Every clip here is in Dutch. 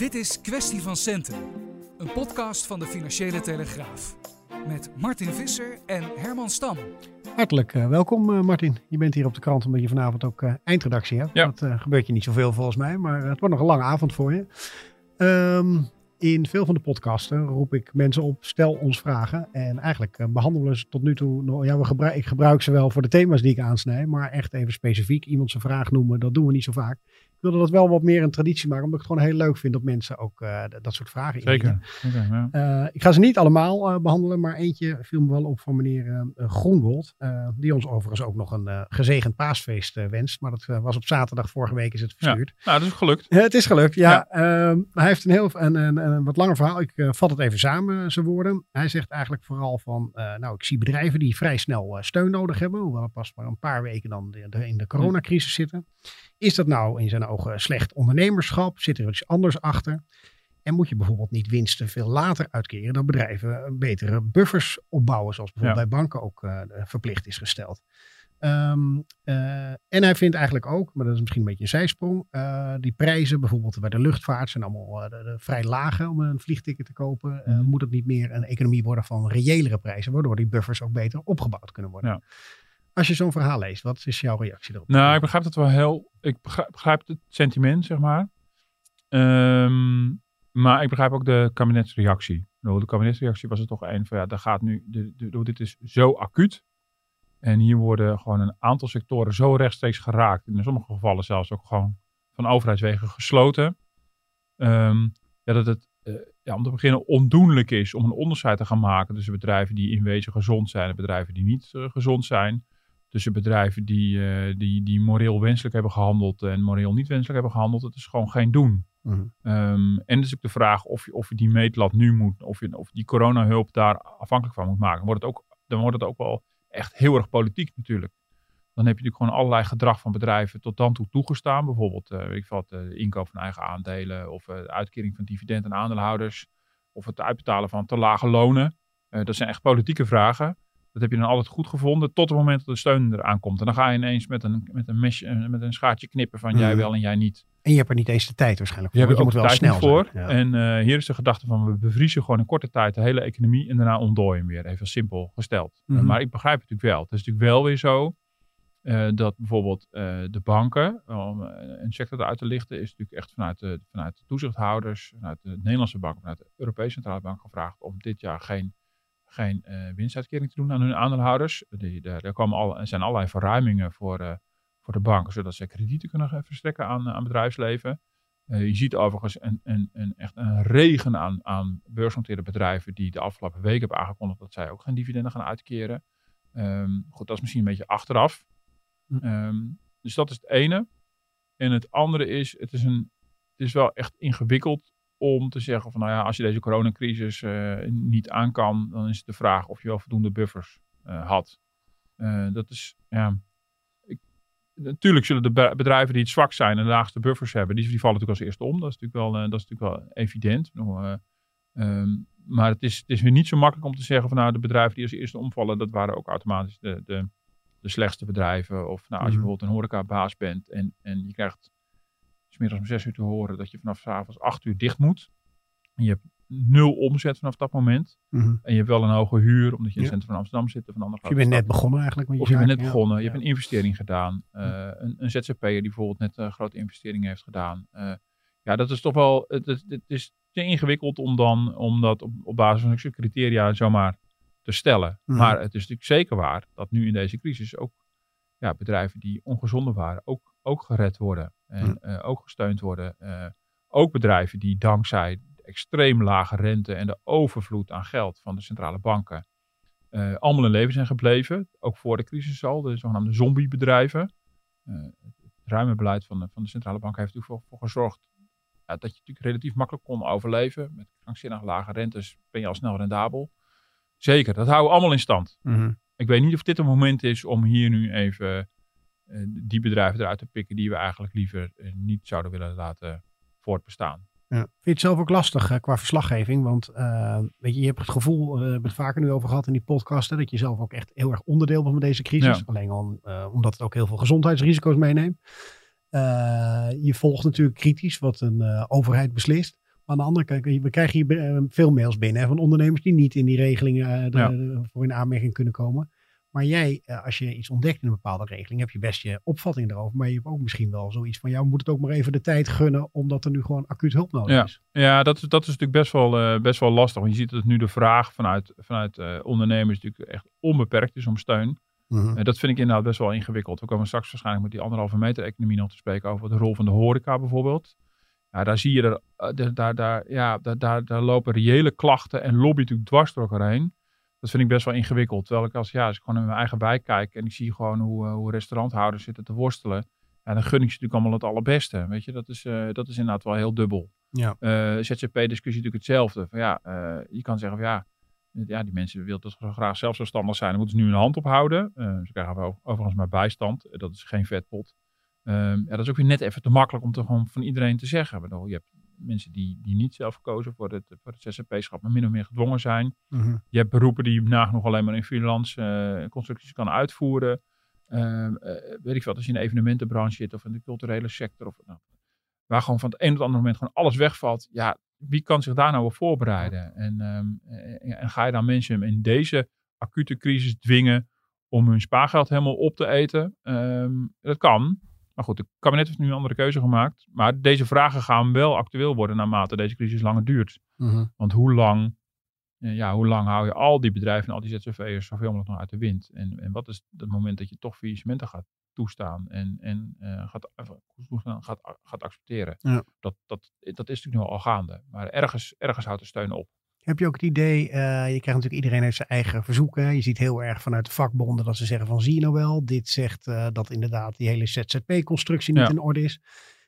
Dit is Kwestie van Centen, een podcast van de Financiële Telegraaf. Met Martin Visser en Herman Stam. Hartelijk uh, welkom uh, Martin. Je bent hier op de krant omdat je vanavond ook uh, eindredactie hebt. Ja. Dat gebeurt je niet zoveel volgens mij, maar het wordt nog een lange avond voor je. Um, in veel van de podcasten roep ik mensen op, stel ons vragen. En eigenlijk behandelen we ze tot nu toe, ja, we gebruik, ik gebruik ze wel voor de thema's die ik aansnij, maar echt even specifiek iemand zijn vraag noemen, dat doen we niet zo vaak. Ik wilde dat wel wat meer een traditie maken, omdat ik het gewoon heel leuk vind dat mensen ook uh, dat soort vragen Zeker. Ja. uh, ik ga ze niet allemaal uh, behandelen, maar eentje viel me wel op van meneer Groenwold. die ons overigens ook nog een gezegend paasfeest wenst. Maar dat was op zaterdag, vorige week is het verstuurd. Ja, nou, dat is gelukt. het is gelukt, ja. ja. Ehm, hij heeft een heel een, een, een, wat langer verhaal. Ik vat het even samen, zijn woorden. Hij zegt eigenlijk vooral van, nou, ik zie bedrijven die vrij snel steun nodig hebben. Hoewel we pas maar een paar weken dan in de coronacrisis zitten. Is dat nou in zijn ogen slecht ondernemerschap? Zit er iets anders achter? En moet je bijvoorbeeld niet winsten veel later uitkeren dan bedrijven betere buffers opbouwen, zoals bijvoorbeeld ja. bij banken ook uh, verplicht is gesteld. Um, uh, en hij vindt eigenlijk ook, maar dat is misschien een beetje een zijsprong, uh, die prijzen bijvoorbeeld bij de luchtvaart zijn allemaal de, de vrij lage om een vliegticket te kopen. Mm. moet het niet meer een economie worden van reëlere prijzen, waardoor die buffers ook beter opgebouwd kunnen worden. Ja. Als je zo'n verhaal leest, wat is jouw reactie erop? Nou, ik begrijp het wel heel. Ik begrijp, het sentiment, zeg maar. Um, maar ik begrijp ook de kabinetsreactie. De kabinetsreactie was er toch een van ja, daar gaat nu. De, de, dit is zo acuut. En hier worden gewoon een aantal sectoren zo rechtstreeks geraakt. In sommige gevallen zelfs ook gewoon van overheidswegen gesloten. Um, ja, dat het uh, ja, om te beginnen ondoenlijk is om een onderscheid te gaan maken tussen bedrijven die in wezen gezond zijn en bedrijven die niet uh, gezond zijn tussen bedrijven die, uh, die, die moreel wenselijk hebben gehandeld en moreel niet wenselijk hebben gehandeld. Het is gewoon geen doen. Mhm. Mm -hmm. um, en dus ook de vraag of je, of je die meetlat nu moet, of je of die coronahulp daar afhankelijk van moet maken. Dan wordt, het ook, dan wordt het ook wel echt heel erg politiek natuurlijk. Dan heb je natuurlijk gewoon allerlei gedrag van bedrijven tot dan toe toegestaan. Bijvoorbeeld uh, weet ik wat, de inkoop van eigen aandelen of de uitkering van dividend aan aandeelhouders. Of het uitbetalen van te lage lonen. Uh, dat zijn echt politieke vragen. Dat heb je dan altijd goed gevonden tot het moment dat de steun eraan komt. En dan ga je ineens met een, met een, mesje, met een schaartje knippen van jij wel en jij niet. En je hebt er niet eens de tijd waarschijnlijk voor. Je, hebt je moet wel snel voor. Ja. En uh, hier is de gedachte van we bevriezen gewoon in korte tijd de hele economie en daarna ontdooien weer. Even simpel gesteld. Mhm. Mm -hmm. uh, maar ik begrijp het natuurlijk wel. Het is natuurlijk wel weer zo uh, dat bijvoorbeeld uh, de banken, om een sector eruit te lichten, is natuurlijk echt vanuit de, vanuit de toezichthouders, vanuit de Nederlandse bank, vanuit de Europese Centrale Bank gevraagd om dit jaar geen geen uh, winstuitkering te doen aan hun aandeelhouders. Die, daar, daar komen al, er zijn allerlei verruimingen voor, uh, voor de banken, zodat ze kredieten kunnen verstrekken aan, aan bedrijfsleven. Uh, je ziet overigens een, een, een, echt een regen aan, aan beursgenoteerde bedrijven die de afgelopen weken hebben aangekondigd dat zij ook geen dividenden gaan uitkeren. Um, goed, dat is misschien een beetje achteraf. Um, dus dat is het ene. En het andere is, het is, een, het is wel echt ingewikkeld om te zeggen van nou ja, als je deze coronacrisis uh, niet aan kan, dan is het de vraag of je wel voldoende buffers uh, had. Uh, dat is, ja, ik, natuurlijk zullen de bedrijven die het zwak zijn en de laagste buffers hebben, die, die vallen natuurlijk als eerste om. Dat is natuurlijk wel, dat is natuurlijk wel evident. Um, maar het is, het is weer niet zo makkelijk om te zeggen van nou de bedrijven die als eerste omvallen, dat waren ook automatisch de, de, de slechtste bedrijven. Of nou als je Mhm. bijvoorbeeld een horecabaas bent en, en je krijgt smiddags om zes uur te horen dat je vanaf 's avonds acht uur dicht moet. En je hebt nul omzet vanaf dat moment. Mhm. En je hebt wel een hoge huur, omdat je in het centrum van Amsterdam zit. Of, een andere je bent net begonnen eigenlijk met je Of je bent net ja. begonnen. Je Ja. hebt een investering gedaan. Uh, een, een ZZP'er die bijvoorbeeld net een grote investering heeft gedaan. Uh, ja, dat is toch wel... Het, het, het is te ingewikkeld om, dan, om dat op, op basis van zulke criteria zomaar te stellen. Mhm. Maar het is natuurlijk zeker waar dat nu in deze crisis ook ja, bedrijven die ongezonder waren ook, ook gered worden. En Mhm. uh, ook gesteund worden. Uh, ook bedrijven die dankzij de extreem lage rente en de overvloed aan geld van de centrale banken uh, allemaal in leven zijn gebleven. Ook voor de crisis al, de zogenaamde zombiebedrijven. Het ruime beleid van de, van de centrale bank heeft ervoor voor gezorgd ja, dat je natuurlijk relatief makkelijk kon overleven. Met krankzinnig lage rentes ben je al snel rendabel. Zeker, dat houden we allemaal in stand. Mhm. Ik weet niet of dit een moment is om hier nu even eh, die bedrijven eruit te pikken die we eigenlijk liever eh, niet zouden willen laten voortbestaan. Ja. Vind je het zelf ook lastig eh, qua verslaggeving? Want eh, weet je, je hebt het gevoel, eh, we hebben het vaker nu over gehad in die podcast, hè, dat je zelf ook echt heel erg onderdeel bent van deze crisis. Ja. Alleen al eh, omdat het ook heel veel gezondheidsrisico's meeneemt. Eh, je volgt natuurlijk kritisch wat een eh, overheid beslist. Maar aan de andere kant, we krijgen hier eh, veel mails binnen hè, van ondernemers die niet in die regelingen eh, Ja. voor in aanmerking kunnen komen. Maar jij, eh, als je iets ontdekt in een bepaalde regeling, heb je best je opvatting erover. Maar je hebt ook misschien wel zoiets van, jou moet het ook maar even de tijd gunnen, omdat er nu gewoon acuut hulp nodig Ja. is. Ja, dat is, dat is natuurlijk best wel, eh, best wel lastig. Want je ziet dat nu de vraag vanuit, vanuit eh, ondernemers natuurlijk echt onbeperkt is om steun. Eh, dat vind ik inderdaad best wel ingewikkeld. We komen straks waarschijnlijk met die anderhalve meter economie nog te spreken over de rol van de horeca bijvoorbeeld. Ja, daar zie je er, daar, daar, daar, ja, daar, daar, daar lopen reële klachten en lobby natuurlijk dwars door elkaar heen. Dat vind ik best wel ingewikkeld. Terwijl ik als, ja, als ik gewoon in mijn eigen wijk kijk en ik zie gewoon hoe, eh, hoe restauranthouders zitten te worstelen. Ja, dan gun ik ze natuurlijk allemaal het allerbeste. Weet je, dat is, eh, dat is inderdaad wel heel dubbel. Ja. Eh, ZZP-discussie natuurlijk hetzelfde. Van ja, je kan zeggen van ja, ja, die mensen willen dus graag zelf zelfstandig zijn. Dan moeten ze nu een hand ophouden. Ze krijgen wel overigens maar bijstand. Dat is geen vetpot. Ehm, ja, dat is ook weer net even te makkelijk om te gewoon van iedereen te zeggen. Ik bedoel, je hebt mensen die, die niet zelf gekozen voor het, voor het ZZP-schap, maar min of meer gedwongen zijn. Mhm. Je hebt beroepen die je nagenoeg alleen maar in freelance eh, constructies kan uitvoeren. Ehm, eh, weet ik wat, als je in de evenementenbranche zit of in de culturele sector. Of, nou, waar gewoon van het een op het andere moment gewoon alles wegvalt. Ja, wie kan zich daar nou op voorbereiden? En, ehm, eh, en ga je dan mensen in deze acute crisis dwingen om hun spaargeld helemaal op te eten? Ehm, dat kan. Maar goed, het kabinet heeft nu een andere keuze gemaakt. Maar deze vragen gaan wel actueel worden naarmate deze crisis langer duurt. Mhm. Want hoe lang, eh, ja, hoe lang hou je al die bedrijven en al die ZZV'ers zoveel mogelijk nog uit de wind? En, en wat is het moment dat je toch faillissementen gaat toestaan en, en eh, gaat, eh, gaat, gaat accepteren? Ja. Dat, dat, dat is natuurlijk nu al gaande. Maar ergens, ergens houdt de steun op. Heb je ook het idee, eh, je krijgt natuurlijk iedereen heeft zijn eigen verzoeken. Je ziet heel erg vanuit de vakbonden dat ze zeggen van zie je nou wel, dit zegt eh, dat inderdaad die hele ZZP-constructie niet Ja. in orde is.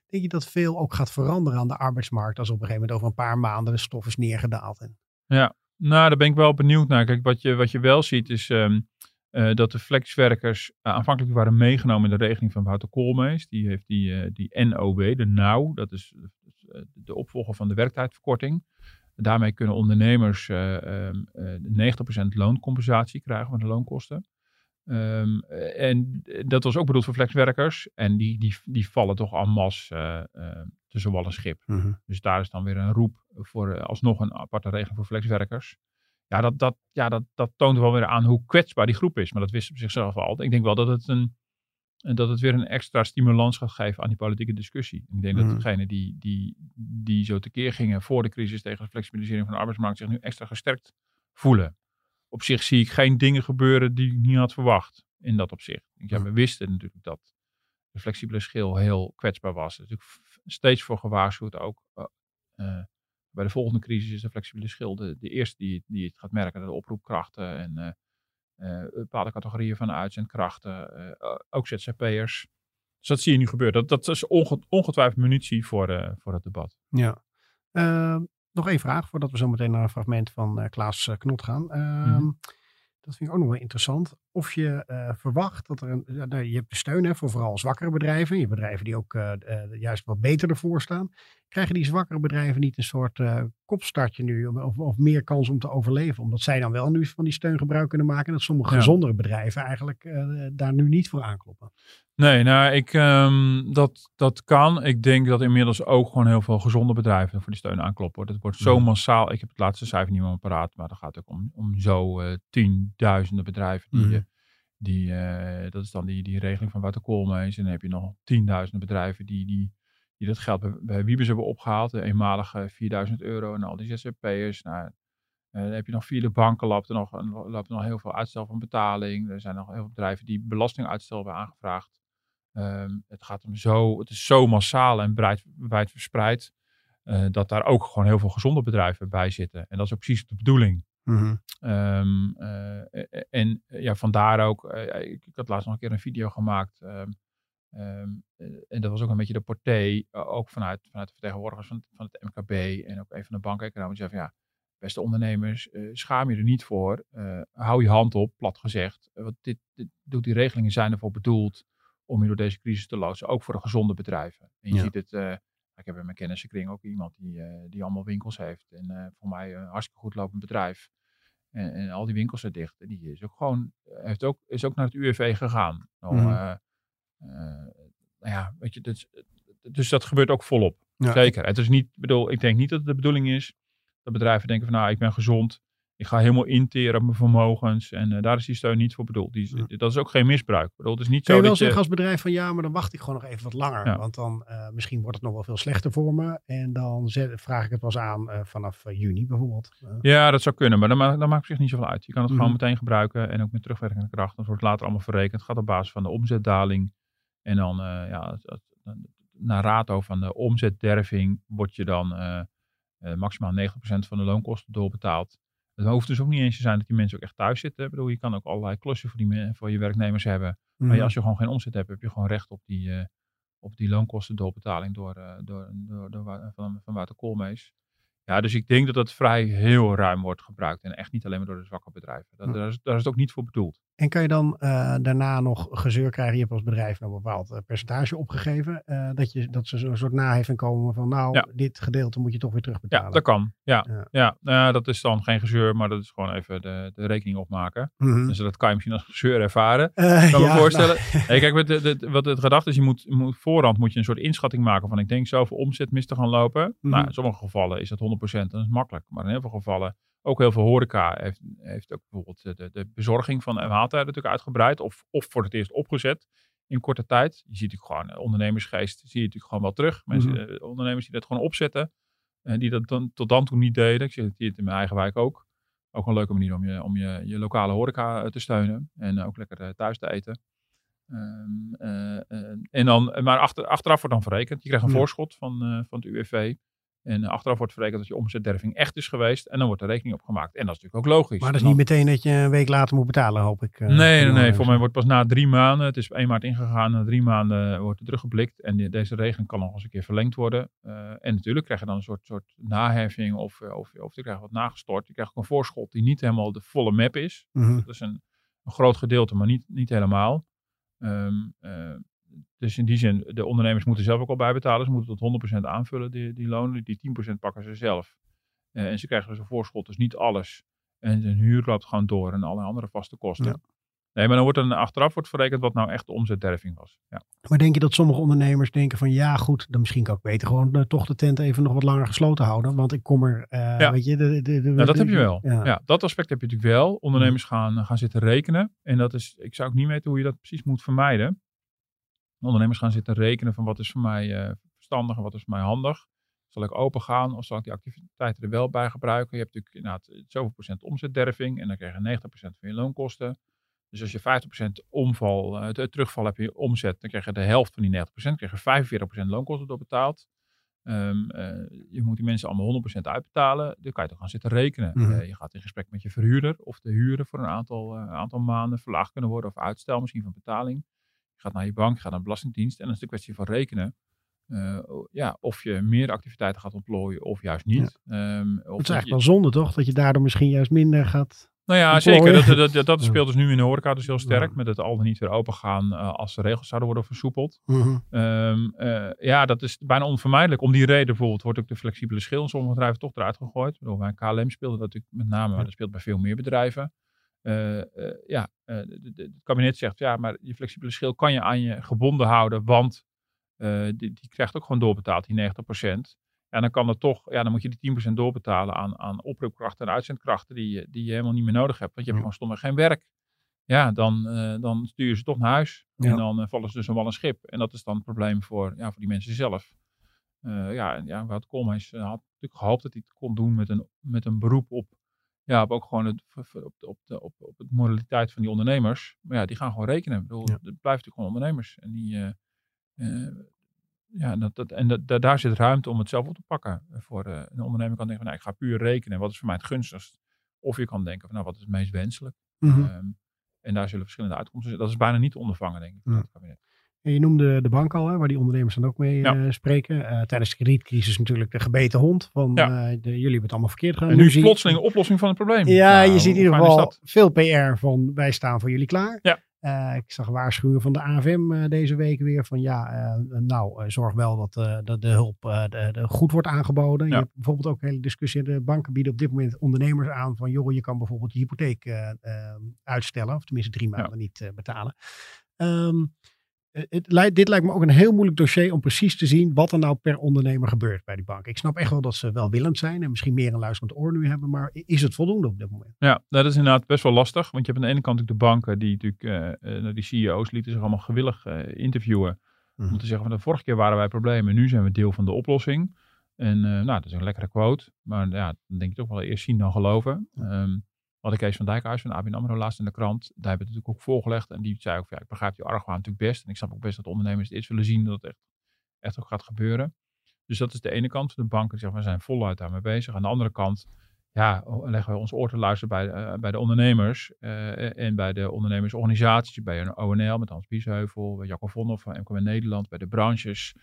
Denk je dat veel ook gaat veranderen aan de arbeidsmarkt als op een gegeven moment over een paar maanden de stof is neergedaald? En, Nou, daar ben ik wel benieuwd naar. Kijk, wat je, wat je wel ziet is ehm, eh, dat de flexwerkers aanvankelijk waren meegenomen in de regeling van Wouter Koolmees. Die heeft die, die NOW, de NOW, dat is de opvolger van de werktijdverkorting. Daarmee kunnen ondernemers eh, ehm, eh, 90% looncompensatie krijgen van de loonkosten. Ehm, eh, en dat was ook bedoeld voor flexwerkers. En die, die, die vallen toch en masse eh, tussen wal en schip. Dus daar is dan weer een roep voor alsnog een aparte regeling voor flexwerkers. Ja, dat, dat, ja dat, dat toont wel weer aan hoe kwetsbaar die groep is. Maar dat wist op zichzelf al. Ik denk wel dat het, een, dat het weer een extra stimulans gaat geven aan die politieke discussie. Ik denk Mhm. dat degenen die, die, die zo tekeer gingen voor de crisis tegen de flexibilisering van de arbeidsmarkt zich nu extra gesterkt voelen. Op zich zie ik geen dingen gebeuren die ik niet had verwacht in dat opzicht. Ja, Mhm. we wisten natuurlijk dat de flexibele schil heel kwetsbaar was. Er is natuurlijk steeds voor gewaarschuwd ook. eh, eh, bij de volgende crisis is de flexibele schil de, de eerste die, die het gaat merken. De oproepkrachten en eh, bepaalde categorieën van uitzendkrachten. eh, eh, ook ZZP'ers. Dus dat zie je nu gebeuren. Dat, dat is onge- ongetwijfeld munitie voor, eh, voor het debat. ja. Eh, nog één vraag voordat we zo meteen naar een fragment van eh, Klaas eh, Knot gaan. Ehm, Mhm. Dat vind ik ook nog wel interessant. Of je eh, verwacht dat er een. ja, nou, je hebt de steun hè, voor vooral zwakkere bedrijven. Je bedrijven die ook eh, eh, juist wat beter ervoor staan. Krijgen die zwakkere bedrijven niet een soort kopstartje nu? Of, of meer kans om te overleven? Omdat zij dan wel nu van die steun gebruik kunnen maken. En dat sommige Ja. gezondere bedrijven eigenlijk daar nu niet voor aankloppen. Nee, nou, ik, ehm, dat, dat kan. Ik denk dat inmiddels ook gewoon heel veel gezonde bedrijven voor die steun aankloppen. Het wordt zo Mhm. massaal. Ik heb het laatste cijfer niet meer paraat, maar dan gaat ook om, om zo eh, tienduizenden bedrijven. Die, Mhm. eh, die, eh, dat is dan die, die regeling van Wouter Koolmees. En dan heb je nog tienduizenden bedrijven die, die, die dat geld bij, bij Wiebes hebben opgehaald. De eenmalige 4000 euro en al die ZZP'ers. Nou, dan heb je nog via de banken loopt er nog, loopt er nog heel veel uitstel van betaling. Er zijn nog heel veel bedrijven die belastinguitstel hebben aangevraagd. Ehm, het gaat om zo, het is zo massaal en breid, wijd verspreid. eh, dat daar ook gewoon heel veel gezonde bedrijven bij zitten. En dat is ook precies de bedoeling. Ehm, eh, en eh, ja, vandaar ook, ik, ik had laatst nog een keer een video gemaakt. ehm, Ehm, eh, en dat was ook een beetje de portée, eh, ook vanuit, vanuit de vertegenwoordigers van, van het MKB en ook een van de bankeconomen. Die zei van ja, beste ondernemers, schaam je er niet voor. Hou je hand op, plat gezegd. Want dit, dit doet die regelingen zijn ervoor bedoeld om je door deze crisis te loodsen. Ook voor de gezonde bedrijven. En je Ja. ziet het, eh, ik heb in mijn kennissenkring ook iemand die, eh, die allemaal winkels heeft. En eh, voor mij een hartstikke goed lopend bedrijf. En, en al die winkels zijn dicht. En die is ook gewoon, heeft ook, is ook naar het UWV gegaan. Nou, nou ja, weet je, dus, dus dat gebeurt ook volop. Ja. Zeker. Het is niet, ik bedoel, ik denk niet dat het de bedoeling is dat bedrijven denken van nou, ik ben gezond. Ik ga helemaal interen op mijn vermogens. En eh, daar is die steun niet voor bedoeld. Die, Ja. Dat is ook geen misbruik. Bedoel, het is niet Kun zo je wel dat je... zeggen als bedrijf van ja, maar dan wacht ik gewoon nog even wat langer. Ja. Want dan eh, misschien wordt het nog wel veel slechter voor me. En dan zet- vraag ik het pas aan eh, vanaf juni bijvoorbeeld. Ja, dat zou kunnen, maar dat, ma dat maakt op zich niet zoveel uit. Je kan het Mhm. gewoon meteen gebruiken en ook met terugwerkende kracht. Dat wordt later allemaal verrekend. Het gaat op basis van de omzetdaling. En dan, ja, dan- naar rato van de omzetderving wordt je dan maximaal 90% van de loonkosten doorbetaald. Het hoeft dus ook niet eens te zijn dat die mensen ook echt thuis zitten. Ik bedoel, je kan ook allerlei klussen voor, die, voor je werknemers hebben. Maar ja, mhm. als je gewoon geen omzet hebt, heb je gewoon recht op die, eh, op die loonkosten doorbetaling door, eh, door, door, van, van Wouter Koolmees. Ja, dus ik denk dat dat vrij heel ruim wordt gebruikt. En echt niet alleen maar door de zwakke bedrijven. Dat, daar, is, daar is het ook niet voor bedoeld. En kan je dan eh, daarna nog gezeur krijgen? Je hebt als bedrijf een bepaald eh, percentage opgegeven. eh, dat, je, dat ze zo'n soort naheffing komen van nou, Ja. dit gedeelte moet je toch weer Ja, terugbetalen. dat kan. Ja, Ja. ja. nou ja, dat is dan geen gezeur, maar dat is gewoon even de, de rekening opmaken. Mhm. Dus dat kan je misschien als gezeur ervaren. Kan me ja, voorstellen. nou, Hey, kijk, wat, de, de- wat het gedachte is, je moet, moet voorhand moet je een soort inschatting maken van ik denk zoveel omzet mis te gaan lopen. Mhm. Nou, in sommige gevallen is dat 100%, dan is het makkelijk. Maar in heel veel gevallen, ook heel veel horeca heeft, heeft ook bijvoorbeeld de, de bezorging van maaltijden natuurlijk uitgebreid. Of, of voor het eerst opgezet in korte tijd. Je ziet natuurlijk gewoon, eh, ondernemersgeest zie je natuurlijk gewoon wel terug. Mensen, Mhm. eh, ondernemers die dat gewoon opzetten. En die dat dan, tot dan toe niet deden. Ik zie het in mijn eigen wijk ook. Ook een leuke manier om je, om je, je lokale horeca eh, te steunen. En ook lekker eh, thuis te eten. Ehm, eh, eh, en dan, maar achter, achteraf wordt dan verrekend. Je krijgt een Ja. voorschot van, eh, van het UWV. En achteraf wordt verrekend dat je omzetderving echt is geweest. En dan wordt er rekening op gemaakt. En dat is natuurlijk ook logisch. maar dat is niet meteen dat je een week later moet betalen, hoop ik. eh, Nee, nee, voor nee. Voor mij wordt pas na drie maanden, het is 1 maart ingegaan, na drie maanden wordt er teruggeblikt. En die- deze regeling kan nog eens een keer verlengd worden. Eh, en natuurlijk krijg je dan een soort, soort naheffing of, eh, of, of je krijgt wat nagestort. Je krijgt ook een voorschot die niet helemaal de volle map is. Mhm. Dat is een, een groot gedeelte, maar niet, niet helemaal. Ehm, eh, dus in die zin, de ondernemers moeten zelf ook al bijbetalen. Ze moeten tot 100% aanvullen, die, die lonen. Die 10% pakken ze zelf. Eh, en ze krijgen dus een voorschot, dus niet alles. En hun huur loopt gewoon door en alle andere vaste kosten. Ja. Nee, maar dan wordt er achteraf wordt verrekend wat nou echt de omzetderving was. Ja. Maar denk je dat sommige ondernemers denken van ja goed, dan misschien kan ik beter gewoon eh, toch de tent even nog wat langer gesloten houden. Want ik kom er, eh, Ja. weet je. De, de, de, Nou, dat heb je wel. Ja. Ja. dat aspect heb je natuurlijk wel. Ondernemers gaan, gaan zitten rekenen. En dat is, ik zou ook niet weten hoe je dat precies moet vermijden. Ondernemers gaan zitten rekenen van wat is voor mij eh, verstandig en wat is voor mij handig. Zal ik open gaan of zal ik die activiteiten er wel bij gebruiken? Je hebt natuurlijk inderdaad zoveel procent omzetderving en dan krijg je 90% van je loonkosten. Dus als je 50% omval, eh, het terugval hebt in je omzet, dan krijg je de helft van die 90%, krijg je 45% loonkosten doorbetaald. Ehm, eh, je moet die mensen allemaal 100% uitbetalen. Dan kan je toch gaan zitten rekenen. Mhm. Eh, je gaat in gesprek met je verhuurder of de huren voor een aantal, eh, aantal maanden verlaagd kunnen worden of uitstel misschien van betaling. Gaat naar je bank, gaat naar de Belastingdienst en dan is het een kwestie van rekenen. Eh, ja, of je meer activiteiten gaat ontplooien of juist niet. Ehm, of Het is dat eigenlijk je- wel zonde toch, dat je daardoor misschien juist minder gaat. nou ja, ontplooien. zeker. Dat, dat, dat, dat Ja. speelt dus nu in de horeca dus heel sterk. Ja. Met het al dan niet weer open gaan eh, als de regels zouden worden versoepeld. Mhm. Ehm, eh, ja, dat is bijna onvermijdelijk. Om die reden bijvoorbeeld wordt ook de flexibele schil in sommige bedrijven toch eruit gegooid. Ik bedoel, bij KLM speelde dat natuurlijk met name, maar Ja. dat speelt bij veel meer bedrijven. Eh, eh, ja, eh, het kabinet zegt, ja, maar die flexibele schil kan je aan je gebonden houden, want die, die krijgt ook gewoon doorbetaald, die 90%. En dan kan het toch, ja, dan moet je die 10% doorbetalen aan, aan oproepkrachten en uitzendkrachten die, je- die je helemaal niet meer nodig hebt. Want je hebt Ja. gewoon stomweg geen werk. Ja, dan, dan stuur je ze toch naar huis. Ja. En dan vallen ze dus een wel een schip. En dat is dan het probleem voor, ja, voor die mensen zelf. Eh, ja, en ja, Wout Koolmees had natuurlijk gehoopt dat hij het kon doen met een, met een beroep op, ja, op ook gewoon het, op, de, op, de, op, op het moraliteit van die ondernemers. Maar ja, die gaan gewoon rekenen. Ik bedoel, Ja. Het blijft natuurlijk gewoon ondernemers. En die, eh, eh, ja, dat, dat, en dat, da- daar zit ruimte om het zelf op te pakken. Voor eh, een ondernemer kan denken van, nou, ik ga puur rekenen. Wat is voor mij het gunstigst? Of je kan denken van, nou, wat is het meest wenselijk? Mhm. Ehm, en daar zullen verschillende uitkomsten zijn. Dat is bijna niet te ondervangen, denk ik, van Ja. het kabinet. En je noemde de bank al, hè, waar die ondernemers dan ook mee Ja. eh, spreken. Eh, tijdens de kredietcrisis natuurlijk de gebeten hond. Van Ja. eh, de, jullie hebben het allemaal verkeerd gedaan. En nu is zie je- plotseling een oplossing van het probleem. Ja, Nou, je ziet in ieder geval veel PR van wij staan voor jullie klaar. Ja. Ik zag waarschuwingen van de AFM deze week weer van ja, nou zorg wel dat, dat de hulp de, de goed wordt aangeboden. Ja. Je hebt bijvoorbeeld ook een hele discussie. De banken bieden op dit moment ondernemers aan van joh, je kan bijvoorbeeld je hypotheek uitstellen. Of tenminste drie maanden niet betalen. Eh, het, lijkt- dit lijkt me ook een heel moeilijk dossier om precies te zien wat er nou per ondernemer gebeurt bij die bank. Ik snap echt wel dat ze welwillend zijn en misschien meer een luisterend oor nu hebben, maar is het voldoende op dit moment? Ja, dat is inderdaad best wel lastig. Want je hebt aan de ene kant natuurlijk de banken die natuurlijk, eh, eh, die CEO's lieten zich allemaal gewillig eh, interviewen. Mhm. Om te zeggen van de vorige keer waren wij problemen, nu zijn we deel van de oplossing. En eh, nou, dat is een lekkere quote. Maar ja, dan denk je toch wel eerst zien dan geloven. Ehm wat ik Kees van Dijkhuis van ABN AMRO laatst in de krant. Daar hebben we natuurlijk ook voorgelegd. En die zei ook, ja, ik begrijp je argwaan natuurlijk best. En ik snap ook best dat ondernemers eerst willen zien dat het echt, echt ook gaat gebeuren. Dus dat is de ene kant. De banken die zeggen, we zijn voluit daarmee bezig. Aan de andere kant, ja, leggen we ons oor te luisteren bij, eh, bij de ondernemers. eh, en bij de ondernemersorganisaties. Bij een ONL met Hans Biesheuvel. Bij Jacco Vonhoff van MKM Nederland. Bij de branches.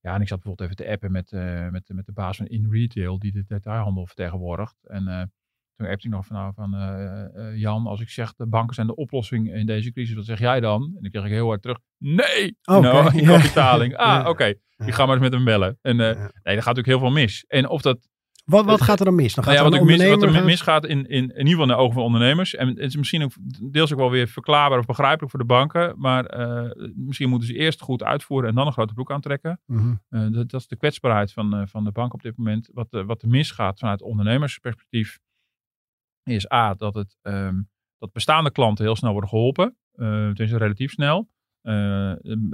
Ja, en ik zat bijvoorbeeld even te appen met, eh, met, met de baas van In Retail. Die de detailhandel vertegenwoordigt. En toen appte ik nog van, nou, van eh, eh, Jan, als ik zeg de banken zijn de oplossing in deze crisis, wat zeg jij dan? En dan kreeg ik heel hard terug, nee! Nou, in ja. kapitaling. Ah, Ja. oké. Ik Ja. ga maar eens met hem bellen. En eh, Ja. nee, er gaat natuurlijk heel veel mis. En of dat Wat, wat gaat er dan mis? Dan gaat nou ja, er wat, ik mis, wat er misgaat in, in, in ieder geval in de ogen van ondernemers. En het is misschien ook deels ook wel weer verklaarbaar of begrijpelijk voor de banken. Maar eh, misschien moeten ze eerst goed uitvoeren en dan een grote broek aantrekken. Mhm. Eh, dat, dat is de kwetsbaarheid van, eh, van de bank op dit moment. Wat, eh, wat er misgaat vanuit ondernemersperspectief is A, dat, het, ehm, dat bestaande klanten heel snel worden geholpen. Uh, tenminste relatief snel. Eh,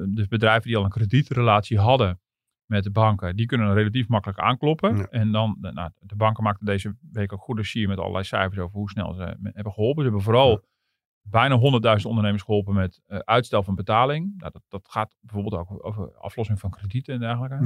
dus bedrijven die al een kredietrelatie hadden met de banken, die kunnen relatief makkelijk aankloppen. Ja. En dan, eh, nou, de banken maakten deze week ook goede sier met allerlei cijfers over hoe snel ze hebben geholpen. Ze hebben vooral Ja. bijna 100.000 ondernemers geholpen met eh, uitstel van betaling. Nou, dat, dat gaat bijvoorbeeld ook over aflossing van kredieten en dergelijke.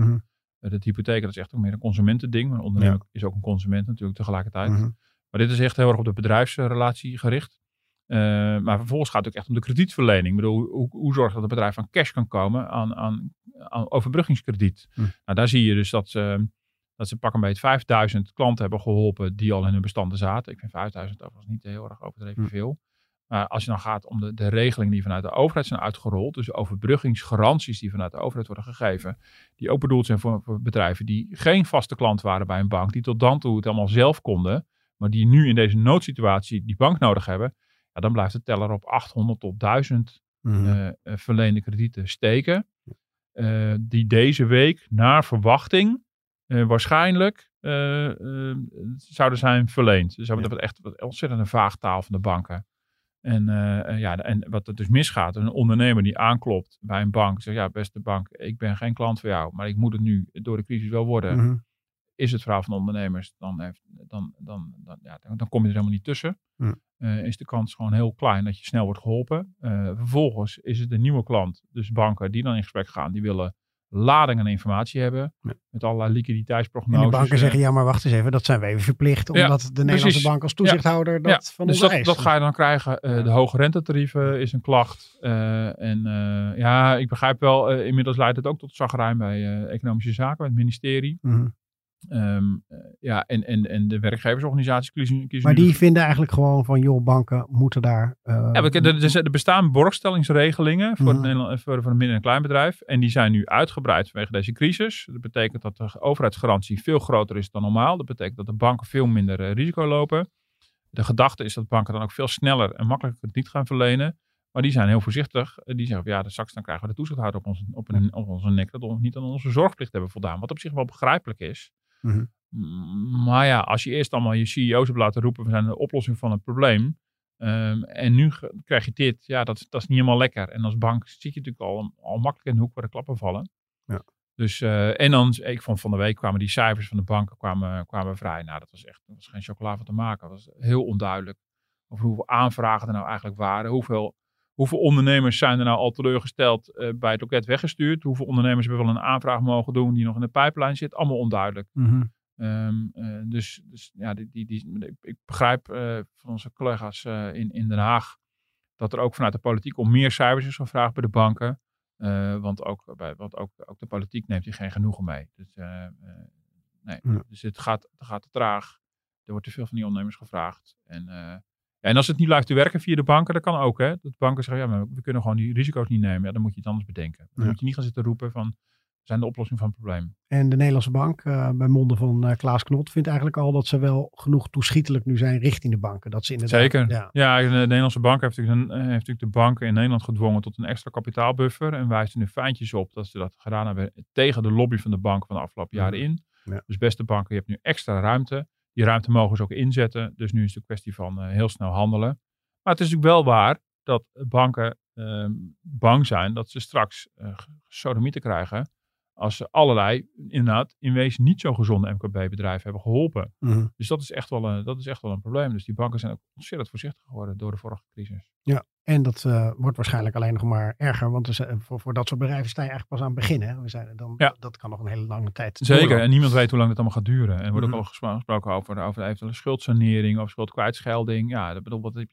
Uh, dat hypotheek, dat is echt ook meer een consumentending. Maar een ondernemer is ook een consument natuurlijk tegelijkertijd. Mhm. Maar dit is echt heel erg op de bedrijfsrelatie gericht. Uh, maar vervolgens gaat het ook echt om de kredietverlening. Ik bedoel, hoe, hoe zorg je dat het bedrijf aan cash kan komen aan, aan, aan overbruggingskrediet? Hm. Nou, daar zie je dus dat ze, dat ze pakken bij het 5000 klanten hebben geholpen die al in hun bestanden zaten. Ik vind 5000 overigens niet heel erg overdreven Hm. veel. Maar als je dan gaat om de, de regelingen die vanuit de overheid zijn uitgerold, dus overbruggingsgaranties die vanuit de overheid worden gegeven, die ook bedoeld zijn voor, voor bedrijven die geen vaste klant waren bij een bank, die tot dan toe het allemaal zelf konden, maar die nu in deze noodsituatie die bank nodig hebben, ja, dan blijft de teller op 800 tot 1000 Mhm. uh, uh, verleende kredieten steken. Uh, die deze week naar verwachting uh, waarschijnlijk zouden zijn verleend. Dus dat is echt wat ontzettend een vaag taal van de banken. En, ja, en wat er dus misgaat, een ondernemer die aanklopt bij een bank, zegt ja beste bank, ik ben geen klant voor jou, maar ik moet het nu door de crisis wel worden. Mhm. Is het verhaal van ondernemers, dan, heeft, dan, dan, dan, ja, dan, kom je er helemaal niet tussen. Ja. Uh, is de kans gewoon heel klein dat je snel wordt geholpen. Uh, vervolgens is het een nieuwe klant, dus banken die dan in gesprek gaan, die willen lading aan informatie hebben. Ja. Met allerlei liquiditeitsprognoses. En de banken uh, zeggen, ja maar wacht eens even, dat zijn wij even verplicht. Ja, Omdat de Nederlandse precies. bank als toezichthouder dat van dus ons dat, eist. dat ga je dan krijgen. Uh. De hoge rentetarieven is een klacht. Uh, en uh, ja, ik begrijp wel, inmiddels leidt het ook tot zagrijn bij economische zaken, bij het ministerie. Mhm. Um, ja, en, en, en de werkgeversorganisaties kiezen, kiezen Maar die vinden eigenlijk gewoon van, joh, banken moeten daar... Uh, Ja, er, er, bestaan borgstellingsregelingen voor, Mhm. het Nederland, voor, voor een midden- en kleinbedrijf. En die zijn nu uitgebreid vanwege deze crisis. Dat betekent dat de overheidsgarantie veel groter is dan normaal. Dat betekent dat de banken veel minder eh, risico lopen. De gedachte is dat banken dan ook veel sneller en makkelijker niet gaan verlenen. Maar die zijn heel voorzichtig. Eh, Die zeggen, van, ja, de straks dan krijgen we de toezichthouder op, ons, op, een, op onze nek. Dat we niet aan onze zorgplicht hebben voldaan. Wat op zich wel begrijpelijk is. Mhm. Maar ja, als je eerst allemaal je CEO's hebt laten roepen, we zijn de oplossing van het probleem. ehm, en nu krijg je dit, ja, dat, dat is niet helemaal lekker. En als bank zit je natuurlijk al, al makkelijk in de hoek waar de klappen vallen. Ja. Dus, eh, en dan, ik vond van de week kwamen die cijfers van de banken kwamen, kwamen vrij. Nou, dat was echt, dat was geen chocola van te maken. Dat was heel onduidelijk over hoeveel aanvragen er nou eigenlijk waren. Hoeveel, hoeveel ondernemers zijn er nou al teleurgesteld eh, bij het loket weggestuurd. Hoeveel ondernemers hebben wel een aanvraag mogen doen die nog in de pijplijn zit. Allemaal onduidelijk. Mhm. Ehm, eh, dus, dus ja, die, die, die, ik- begrijp eh, van onze collega's in, in Den Haag dat er ook vanuit de politiek om meer cijfers is gevraagd bij de banken. Want ook, bij, want ook, ook de politiek neemt hier geen genoegen mee. Dus, dus het gaat, het gaat te traag. Er wordt te veel van die ondernemers gevraagd. En, en als het niet blijft te werken via de banken, dat kan ook. Hè? Dat banken zeggen, ja, maar we kunnen gewoon die risico's niet nemen. Ja, dan moet je het anders bedenken. Dan Ja. moet je niet gaan zitten roepen van, we zijn de oplossing van het probleem. En de Nederlandse bank, eh, bij monden van eh, Klaas Knot, vindt eigenlijk al dat ze wel genoeg toeschietelijk nu zijn richting de banken. Dat ze inderdaad, Zeker. Ja, Ja, de Nederlandse bank heeft natuurlijk, een- heeft natuurlijk de banken in Nederland gedwongen tot een extra kapitaalbuffer. En wijst er nu fijntjes op dat ze dat gedaan hebben tegen de lobby van de bank van de afgelopen jaren in. Ja. Dus beste banken, je hebt nu extra ruimte. Die ruimte mogen ze ook inzetten. Dus nu is het een kwestie van eh, heel snel handelen. Maar het is natuurlijk wel waar dat banken ehm, bang zijn dat ze straks eh sodomieten krijgen. Als ze allerlei, inderdaad, in wezen niet zo gezonde MKB-bedrijven hebben geholpen. Mhm. Dus dat is, echt wel een, dat is echt wel een probleem. Dus die banken zijn ook ontzettend voorzichtig geworden door de vorige crisis. En dat eh, wordt waarschijnlijk alleen nog maar erger, want zijn- voor, voor dat soort bedrijven sta je eigenlijk pas aan het begin. Hè? We zijn, dan, Ja. Dat kan nog een hele lange tijd Zeker. En niemand weet hoe lang dit allemaal gaat duren. En er wordt Mhm. ook al gespro- gesproken over, over eventuele schuldsanering of schuldkwijtschelding. Ja, dat bedoel, wat je,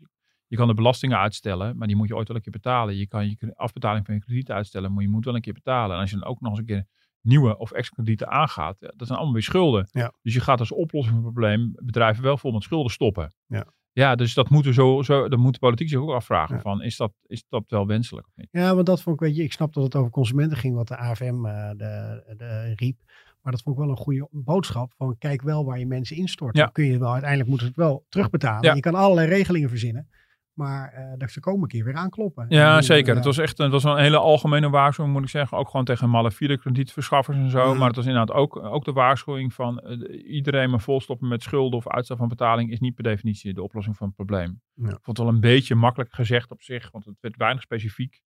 je kan de belastingen uitstellen, maar die moet je ooit wel een keer betalen. Je kan je afbetaling van je krediet uitstellen, maar je moet wel een keer betalen. En als je dan ook nog eens een keer nieuwe of extra kredieten aangaat, dat zijn allemaal weer schulden. Ja. Dus je gaat als oplossing van het probleem bedrijven wel vol met schulden stoppen. Ja. Ja, dus dat moeten zo, zo, dat moet de politiek zich ook afvragen Ja. van, is dat, is dat wel wenselijk of niet? Ja, want dat vond ik, weet je, ik snap dat het over consumenten ging, wat de AFM eh, de, de, riep. Maar dat vond ik wel een goede boodschap van kijk wel waar je mensen instort. Ja. Dan kun je wel, uiteindelijk moeten ze het wel terugbetalen. Ja. Je kan allerlei regelingen verzinnen, maar dat ze komen een keer weer aankloppen. Ja, En, zeker. eh, Het was echt het was een hele algemene waarschuwing, moet ik zeggen. Ook gewoon tegen malafide kredietverschaffers en zo. Mhm. Maar het was inderdaad ook, ook de waarschuwing van eh, iedereen maar volstoppen met schulden of uitstel van betaling is niet per definitie de oplossing van het probleem. Ja. Ik vond het wel een beetje makkelijk gezegd op zich, want het werd weinig specifiek. Ik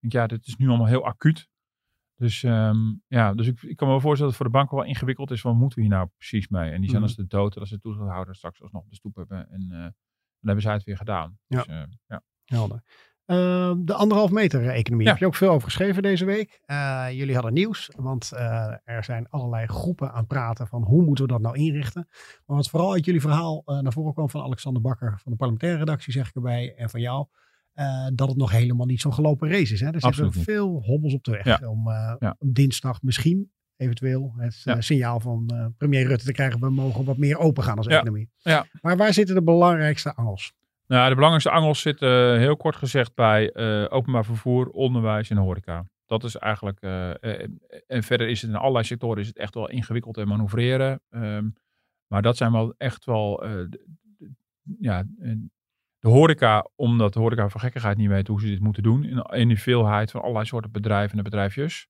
denk, ja, dit is nu allemaal heel acuut. Dus ja, ja, dus ik, ik kan me wel voorstellen dat het voor de banken wel ingewikkeld is. Wat moeten we hier nou precies mee? En die zijn Mhm. als de dood en als de toezichthouder straks alsnog op de stoep hebben. En hebben zij het weer gedaan. Ja. Dus, eh, ja. Helder. Eh, de anderhalf meter eh, economie. Ja. Heb je ook veel over geschreven deze week. Eh, jullie hadden nieuws, want er zijn allerlei groepen aan het praten van hoe moeten we dat nou inrichten. Maar wat vooral uit jullie verhaal naar voren kwam van Alexander Bakker van de parlementaire redactie, zeg ik erbij, en van jou, dat het nog helemaal niet zo'n gelopen race is. Hè? Er zitten veel hobbels op de weg Ja. om Ja. om dinsdag misschien eventueel het eh, signaal van eh, premier Rutte te krijgen, we mogen wat meer open gaan als Ja. economie. Ja. Maar waar zitten de belangrijkste angels? Nou, de belangrijkste angels zitten eh, heel kort gezegd bij openbaar vervoer, onderwijs en horeca. Dat is eigenlijk, eh, en verder is het in allerlei sectoren is het echt wel ingewikkeld en manoeuvreren. Ehm, maar dat zijn wel echt wel, ja, de horeca, omdat de horeca van gekkigheid niet weet hoe ze dit moeten doen. In, in de veelheid van allerlei soorten bedrijven en bedrijfjes.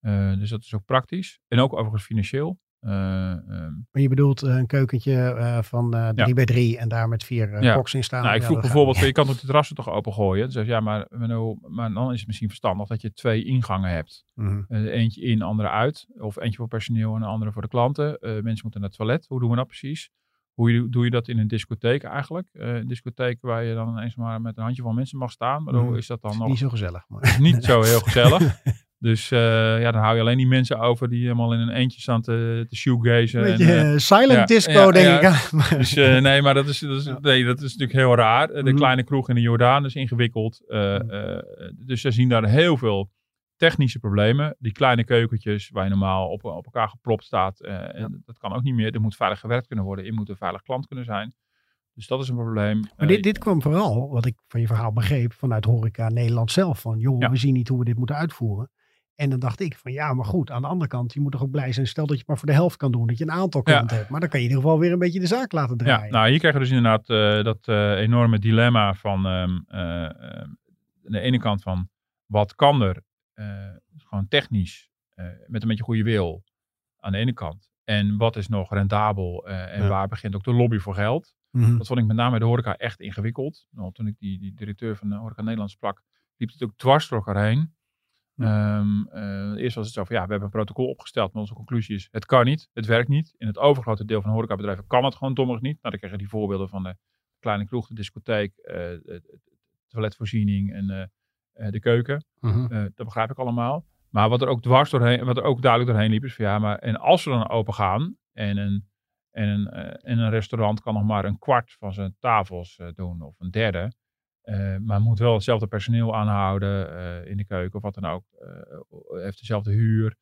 Eh, dus dat is ook praktisch. En ook overigens financieel. Ehm, Maar je bedoelt eh, een keukentje van eh 3 bij 3 en daar met vier Ja. koks in staan. Nou, ik vroeg bijvoorbeeld, je kan ook de terrassen toch opengooien? Je, ja, maar, maar dan is het misschien verstandig dat je twee ingangen hebt. Mhm. Eentje in, andere uit. Of eentje voor personeel en een andere voor de klanten. Mensen moeten naar het toilet. Hoe doen we dat precies? Hoe doe je dat in een discotheek eigenlijk? Een discotheek waar je dan ineens maar met een handjevol mensen mag staan. Maar Mhm. hoe is dat dan nog niet zo gezellig. Maar. niet zo heel gezellig? Dus eh, ja, dan hou je alleen die mensen over die helemaal in een eentje staan te, te shoegazen. Een en, beetje eh, eh, silent ja, disco, ja, denk ja. ik. aan. Dus nee, maar dat is, dat, is, nee, dat is natuurlijk heel raar. De Mhm. kleine kroeg in de Jordaan is ingewikkeld. Mhm. dus ze zien daar heel veel technische problemen. Die kleine keukentjes waar je normaal op, op elkaar gepropt staat. en Dat kan ook niet meer. Er moet veilig gewerkt kunnen worden. Je moet een veilig klant kunnen zijn. Dus dat is een probleem. Maar dit, dit kwam vooral, wat ik van je verhaal begreep, vanuit Horeca Nederland zelf. Van joh, we zien niet hoe we dit moeten uitvoeren. En dan dacht ik van ja, maar goed, aan de andere kant, je moet toch ook blij zijn. Stel dat je het maar voor de helft kan doen, dat je een aantal Ja. klanten hebt. Maar dan kan je in ieder geval weer een beetje de zaak laten Ja, draaien. nou hier krijgen we dus inderdaad eh, dat eh, enorme dilemma van aan de ene kant van wat kan er gewoon technisch met een beetje goede wil aan de ene kant. En wat is nog rendabel en Ja. waar begint ook de lobby voor geld. Mhm. Dat vond ik met name bij de horeca echt ingewikkeld. Nou, toen ik die, die directeur van de Horeca Nederland sprak, liep het ook dwars door elkaar heen. Ehm, eh, eerst was het zo van, ja, we hebben een protocol opgesteld, maar onze conclusie is, het kan niet, het werkt niet. In het overgrote deel van de horecabedrijven kan het gewoon dommig niet. Nou, dan krijg je die voorbeelden van de kleine kroeg, de discotheek, eh, de, de toiletvoorziening en eh, eh, de keuken. Mhm. Eh, dat begrijp ik allemaal. Maar wat er ook dwars doorheen, wat er ook duidelijk doorheen liep, is van ja, maar en als we dan open gaan en een, en een, eh, en een restaurant kan nog maar een kwart van zijn tafels eh, doen of een derde. Uh, maar moet wel hetzelfde personeel aanhouden uh, in de keuken of wat dan ook. Uh, heeft dezelfde huur.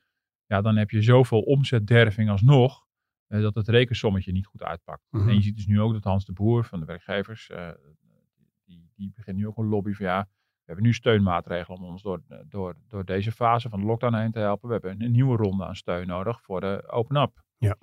Ja, dan heb je zoveel omzetderving alsnog. dat het rekensommetje niet goed uitpakt. Mm -hmm. En je ziet dus nu ook dat Hans de Boer van de werkgevers. die, die begint nu ook een lobby van ja. We hebben nu steunmaatregelen om ons door, door, door deze fase van de lockdown heen te helpen. We hebben een nieuwe ronde aan steun nodig voor de open-up. Ja.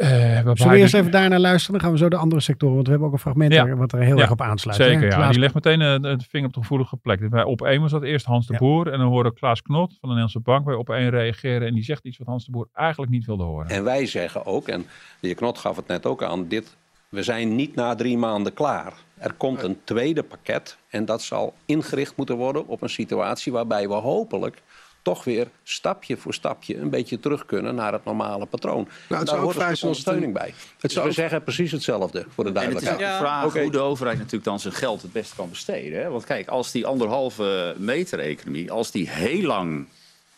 Uh, Zullen we eerst even daarnaar luisteren? Dan gaan we zo de andere sectoren. Want we hebben ook een fragment ja. wat er heel ja, erg op aansluit. Zeker, ja. Klaas... Die legt meteen uh, de vinger op de gevoelige plek. Bij op één was dat eerst Hans de ja. Boer. En dan hoorde Klaas Knot van de Nederlandse Bank bij op één reageren. En die zegt iets wat Hans de Boer eigenlijk niet wilde horen. En wij zeggen ook, en de heer Knot gaf het net ook aan, dit, we zijn niet na drie maanden klaar. Er komt een tweede pakket en dat zal ingericht moeten worden op een situatie waarbij we hopelijk toch weer stapje voor stapje een beetje terug kunnen naar het normale patroon. Nou, het daar hoort een ondersteuning bij. Het dus we zeggen precies hetzelfde voor de duidelijkheid. En het is de vraag okay. hoe de overheid natuurlijk dan zijn geld het beste kan besteden. Hè? Want kijk, als die anderhalve meter economie, als die heel lang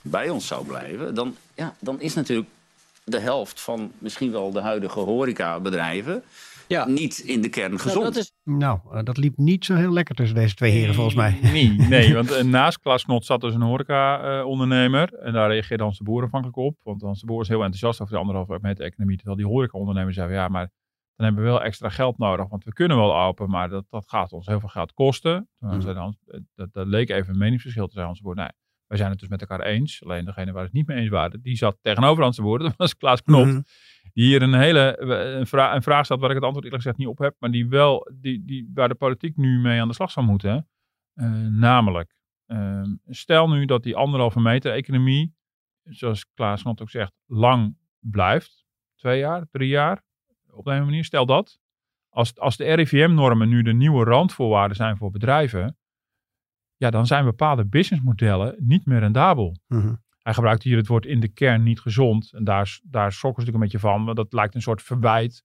bij ons zou blijven, dan, ja, dan is natuurlijk de helft van misschien wel de huidige horecabedrijven ja. niet in de kern gezond. Nou, dat, is... nou, uh, dat liep niet zo heel lekker tussen deze twee heren volgens mij. Nee, nee want uh, naast Klaas Knot zat dus een horeca-ondernemer. en daar reageerde Hans de Boer afhankelijk op. Want Hans de Boer is heel enthousiast over de anderhalve meter economie. Terwijl die horeca-ondernemer zei, ja, maar dan hebben we wel extra geld nodig. Want we kunnen wel open, maar dat, dat gaat ons heel veel geld kosten. Mm. Hans, dat, dat, leek even een meningsverschil te zijn. Hans de Boer, nee, wij zijn het dus met elkaar eens. Alleen degene waar het niet mee eens waren, die zat tegenover Hans de Boer. Dat was Klaas Knot. Mm die hier een hele een, vra een vraag stelt waar ik het antwoord eerlijk gezegd niet op heb, maar die wel, die, die, waar de politiek nu mee aan de slag zou moeten. Uh, namelijk, uh, stel nu dat die anderhalve meter economie, zoals Klaas Not ook zegt, lang blijft. Twee jaar, drie jaar, op een manier. Stel dat. Als, als de RIVM-normen nu de nieuwe randvoorwaarden zijn voor bedrijven, ja, dan zijn bepaalde businessmodellen niet meer rendabel. Mm hij gebruikt hier het woord in de kern niet gezond. En daar, daar schrokken ze natuurlijk een beetje van. Want dat lijkt een soort verwijt.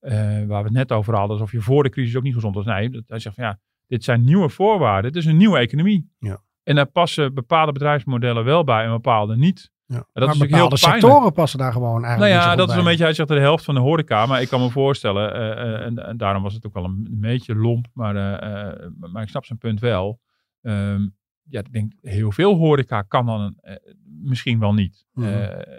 Uh, waar we het net over hadden. Alsof je voor de crisis ook niet gezond was. Nee, hij zegt van ja, dit zijn nieuwe voorwaarden. Het is een nieuwe economie. Ja. En daar passen bepaalde bedrijfsmodellen wel bij en bepaalde niet. Ja. dat maar is bepaalde heel sectoren passen daar gewoon eigenlijk Nou ja, dat is een beetje, hij zegt de helft van de horeca. Maar ik kan me voorstellen, uh, uh, en, en, daarom was het ook wel een, beetje lomp. Maar, maar ik snap zijn punt wel. Um, ja, ik denk heel veel horeca kan dan uh, misschien wel niet. Mhm. Eh,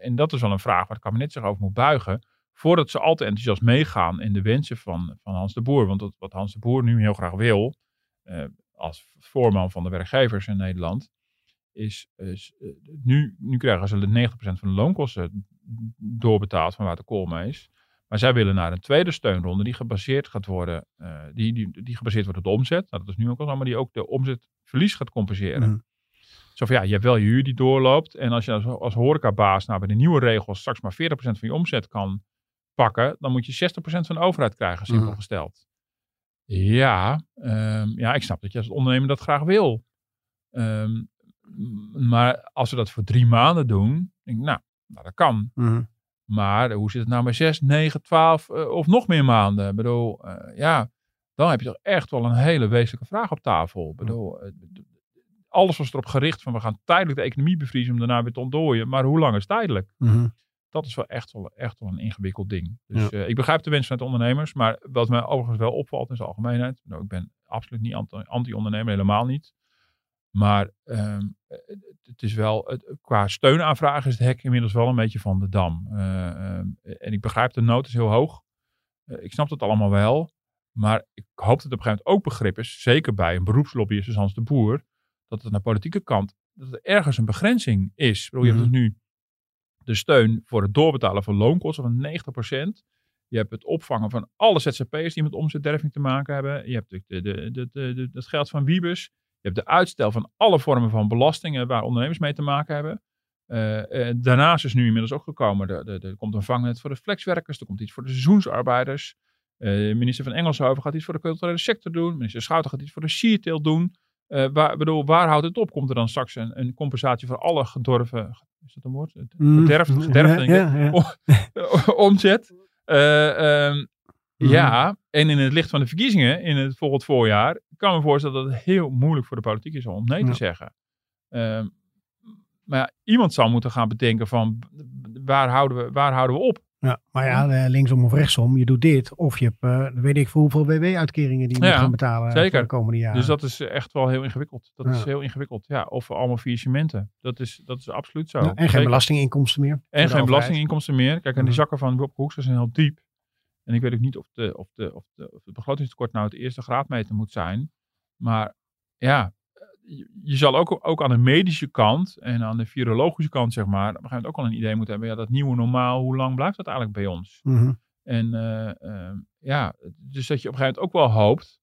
en dat is wel een vraag waar het kabinet zich over moet buigen. Voordat ze al te enthousiast meegaan in de wensen van, van Hans de Boer. Want dat, wat Hans de Boer nu heel graag wil, uh, als voorman van de werkgevers in Nederland, is, is nu, nu krijgen ze de 90% van de loonkosten doorbetaald van waar de kool is. Maar zij willen naar een tweede steunronde die gebaseerd gaat worden, uh, die, die, die gebaseerd wordt op de omzet. Nou, dat is nu ook al zo, maar die ook de omzetverlies gaat compenseren. Mm. Zo van ja, je hebt wel je huur die doorloopt. En als je als, als horecabaas nou bij de nieuwe regels straks maar 40% van je omzet kan pakken, dan moet je 60% van de overheid krijgen, simpel mm. gesteld. Ja, um, ja, ik snap dat je als ondernemer dat graag wil. Um, maar als we dat voor drie maanden doen, denk ik, nou, nou dat kan. Mm. Maar hoe zit het nou met 6, 9, 12 uh, of nog meer maanden? Ik bedoel, uh, ja, dan heb je toch echt wel een hele wezenlijke vraag op tafel. Ik bedoel, uh, alles was erop gericht van we gaan tijdelijk de economie bevriezen om daarna weer te ontdooien. Maar hoe lang is tijdelijk? -hmm. Dat is wel echt, wel echt wel een ingewikkeld ding. Dus ja. ik begrijp de wensen van de ondernemers. Maar wat mij overigens wel opvalt in zijn algemeenheid. Nou, ik ben absoluut niet anti-ondernemer, helemaal niet. Maar um, het is wel, het, qua steunaanvragen is het hek inmiddels wel een beetje van de dam. Uh, en ik begrijp de nood is heel hoog. Uh, ik snap het allemaal wel. Maar ik hoop dat het op een gegeven moment ook begrip is, zeker bij een beroepslobbyist zoals Hans de Boer, dat het naar politieke kant, dat er ergens een begrenzing is. Mm -hmm. Je hebt dus nu de steun voor het doorbetalen van loonkosten van 90%. Je hebt het opvangen van alle ZZP'ers die met omzetderving te maken hebben. Je hebt de, de, de, de, het geld van Wiebus. Je hebt de uitstel van alle vormen van belastingen waar ondernemers mee te maken hebben. Uh, uh, daarnaast is nu inmiddels ook gekomen, er komt een vangnet voor de flexwerkers, er komt iets voor de seizoensarbeiders. Uh, minister van Engelshoven gaat iets voor de culturele sector doen. Minister Schouten gaat iets voor de sheertail doen. waar, bedoel, waar houdt het op? Komt er dan straks een, een compensatie voor alle gedorven, is dat een woord? Gederfd, mm, gederfd ja, ja, ja. omzet. Um, Mm. Ja, en in het licht van de verkiezingen in het volgend voorjaar kan me voorstellen dat het heel moeilijk voor de politiek is om nee te zeggen. Um, maar ja, iemand zou moeten gaan bedenken van waar houden we, waar houden we op? Ja, maar ja, eh, linksom of rechtsom, je doet dit. Of je hebt, eh, weet ik voor hoeveel WW-uitkeringen die je Ja, moet gaan betalen zeker. voor de komende jaren. Dus dat is echt wel heel ingewikkeld. Dat is heel ingewikkeld. Ja, of allemaal faillissementen. Dat is, dat is absoluut zo. En geen Zeker. belastinginkomsten meer. En geen overheid. belastinginkomsten meer. Kijk, en die Mhm. zakken van Bob Hoekstra zijn heel diep. En ik weet ook niet of, de, of, de, of, de, of het begrotingstekort nou het eerste graadmeter moet zijn. Maar ja, je, zal ook, ook aan de medische kant en aan de virologische kant, zeg maar, op een gegeven moment ook al een idee moeten hebben. Ja, dat nieuwe normaal, hoe lang blijft dat eigenlijk bij ons? Mhm. En eh, eh, ja, dus dat je op een gegeven moment ook wel hoopt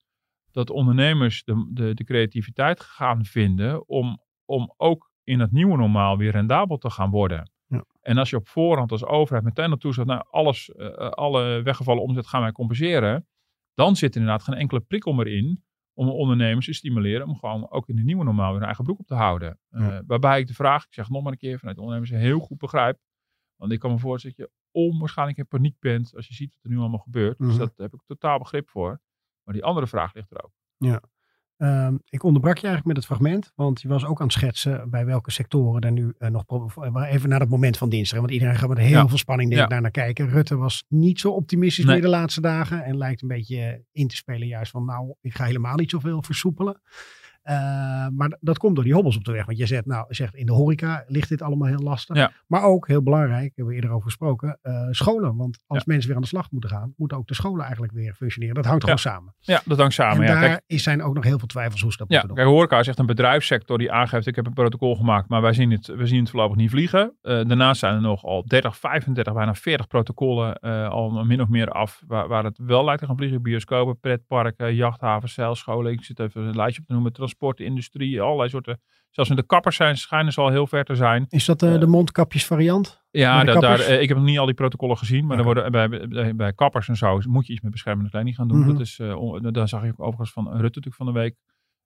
dat ondernemers de, de, de creativiteit gaan vinden om, om ook in het nieuwe normaal weer rendabel te gaan worden. Ja. En als je op voorhand als overheid meteen naartoe zegt, nou alles, eh, eh, alle weggevallen omzet gaan wij compenseren, dan zit er inderdaad geen enkele prikkel meer in om ondernemers te stimuleren om gewoon ook in het nieuwe normaal hun eigen broek op te houden. Eh, Ja. waarbij ik de vraag, ik zeg nog maar een keer, vanuit de ondernemers heel goed begrijp. Want ik kan me voorstellen dat je onwaarschijnlijk in paniek bent als je ziet wat er nu allemaal gebeurt. Dus Mhm. dat heb ik totaal begrip voor. Maar die andere vraag ligt er ook. Ehm, ik onderbrak je eigenlijk met het fragment, want je was ook aan het schetsen bij welke sectoren er nu eh, nog... pro- Even naar dat moment van dinsdag, want iedereen gaat met heel Ja. veel spanning denk ik, Ja. daar naar kijken. Rutte was niet zo optimistisch Nee. meer de laatste dagen en lijkt een beetje in te spelen juist van nou, ik ga helemaal niet zoveel versoepelen. Eh, maar dat komt door die hobbels op de weg. Want je zegt, nou, zegt in de horeca ligt dit allemaal heel lastig. Ja. Maar ook, heel belangrijk, hebben we eerder over gesproken, eh, scholen. Want als mensen weer aan de slag moeten gaan, moeten ook de scholen eigenlijk weer functioneren. Dat hangt gewoon samen. Ja, dat hangt samen. en ja, daar is- zijn ook nog heel veel twijfels hoe ze dat moeten doen. kijk, horeca is echt een bedrijfssector die aangeeft, ik heb een protocol gemaakt, maar wij zien het, we zien het voorlopig niet vliegen. Eh, daarnaast zijn er nog al 30, 35, bijna 40 protocollen al min of meer af, waar, waar het wel lijkt te gaan vliegen. Bioscopen, pretparken, jachthavens, zeilscholen. Ik zit even een lijstje op te noemen. Transportindustrie, allerlei soorten. Zelfs in de kappers zijn, schijnen ze al heel ver te zijn. Is dat eh, Ja. de mondkapjesvariant? Ja, Bij de daar, eh, ik heb nog niet al die protocollen gezien, maar er worden, bij, bij, kappers en zo moet je iets met beschermende kleding gaan doen. Mhm. Dat is, eh, on- daar zag je ook overigens van Rutte natuurlijk van de week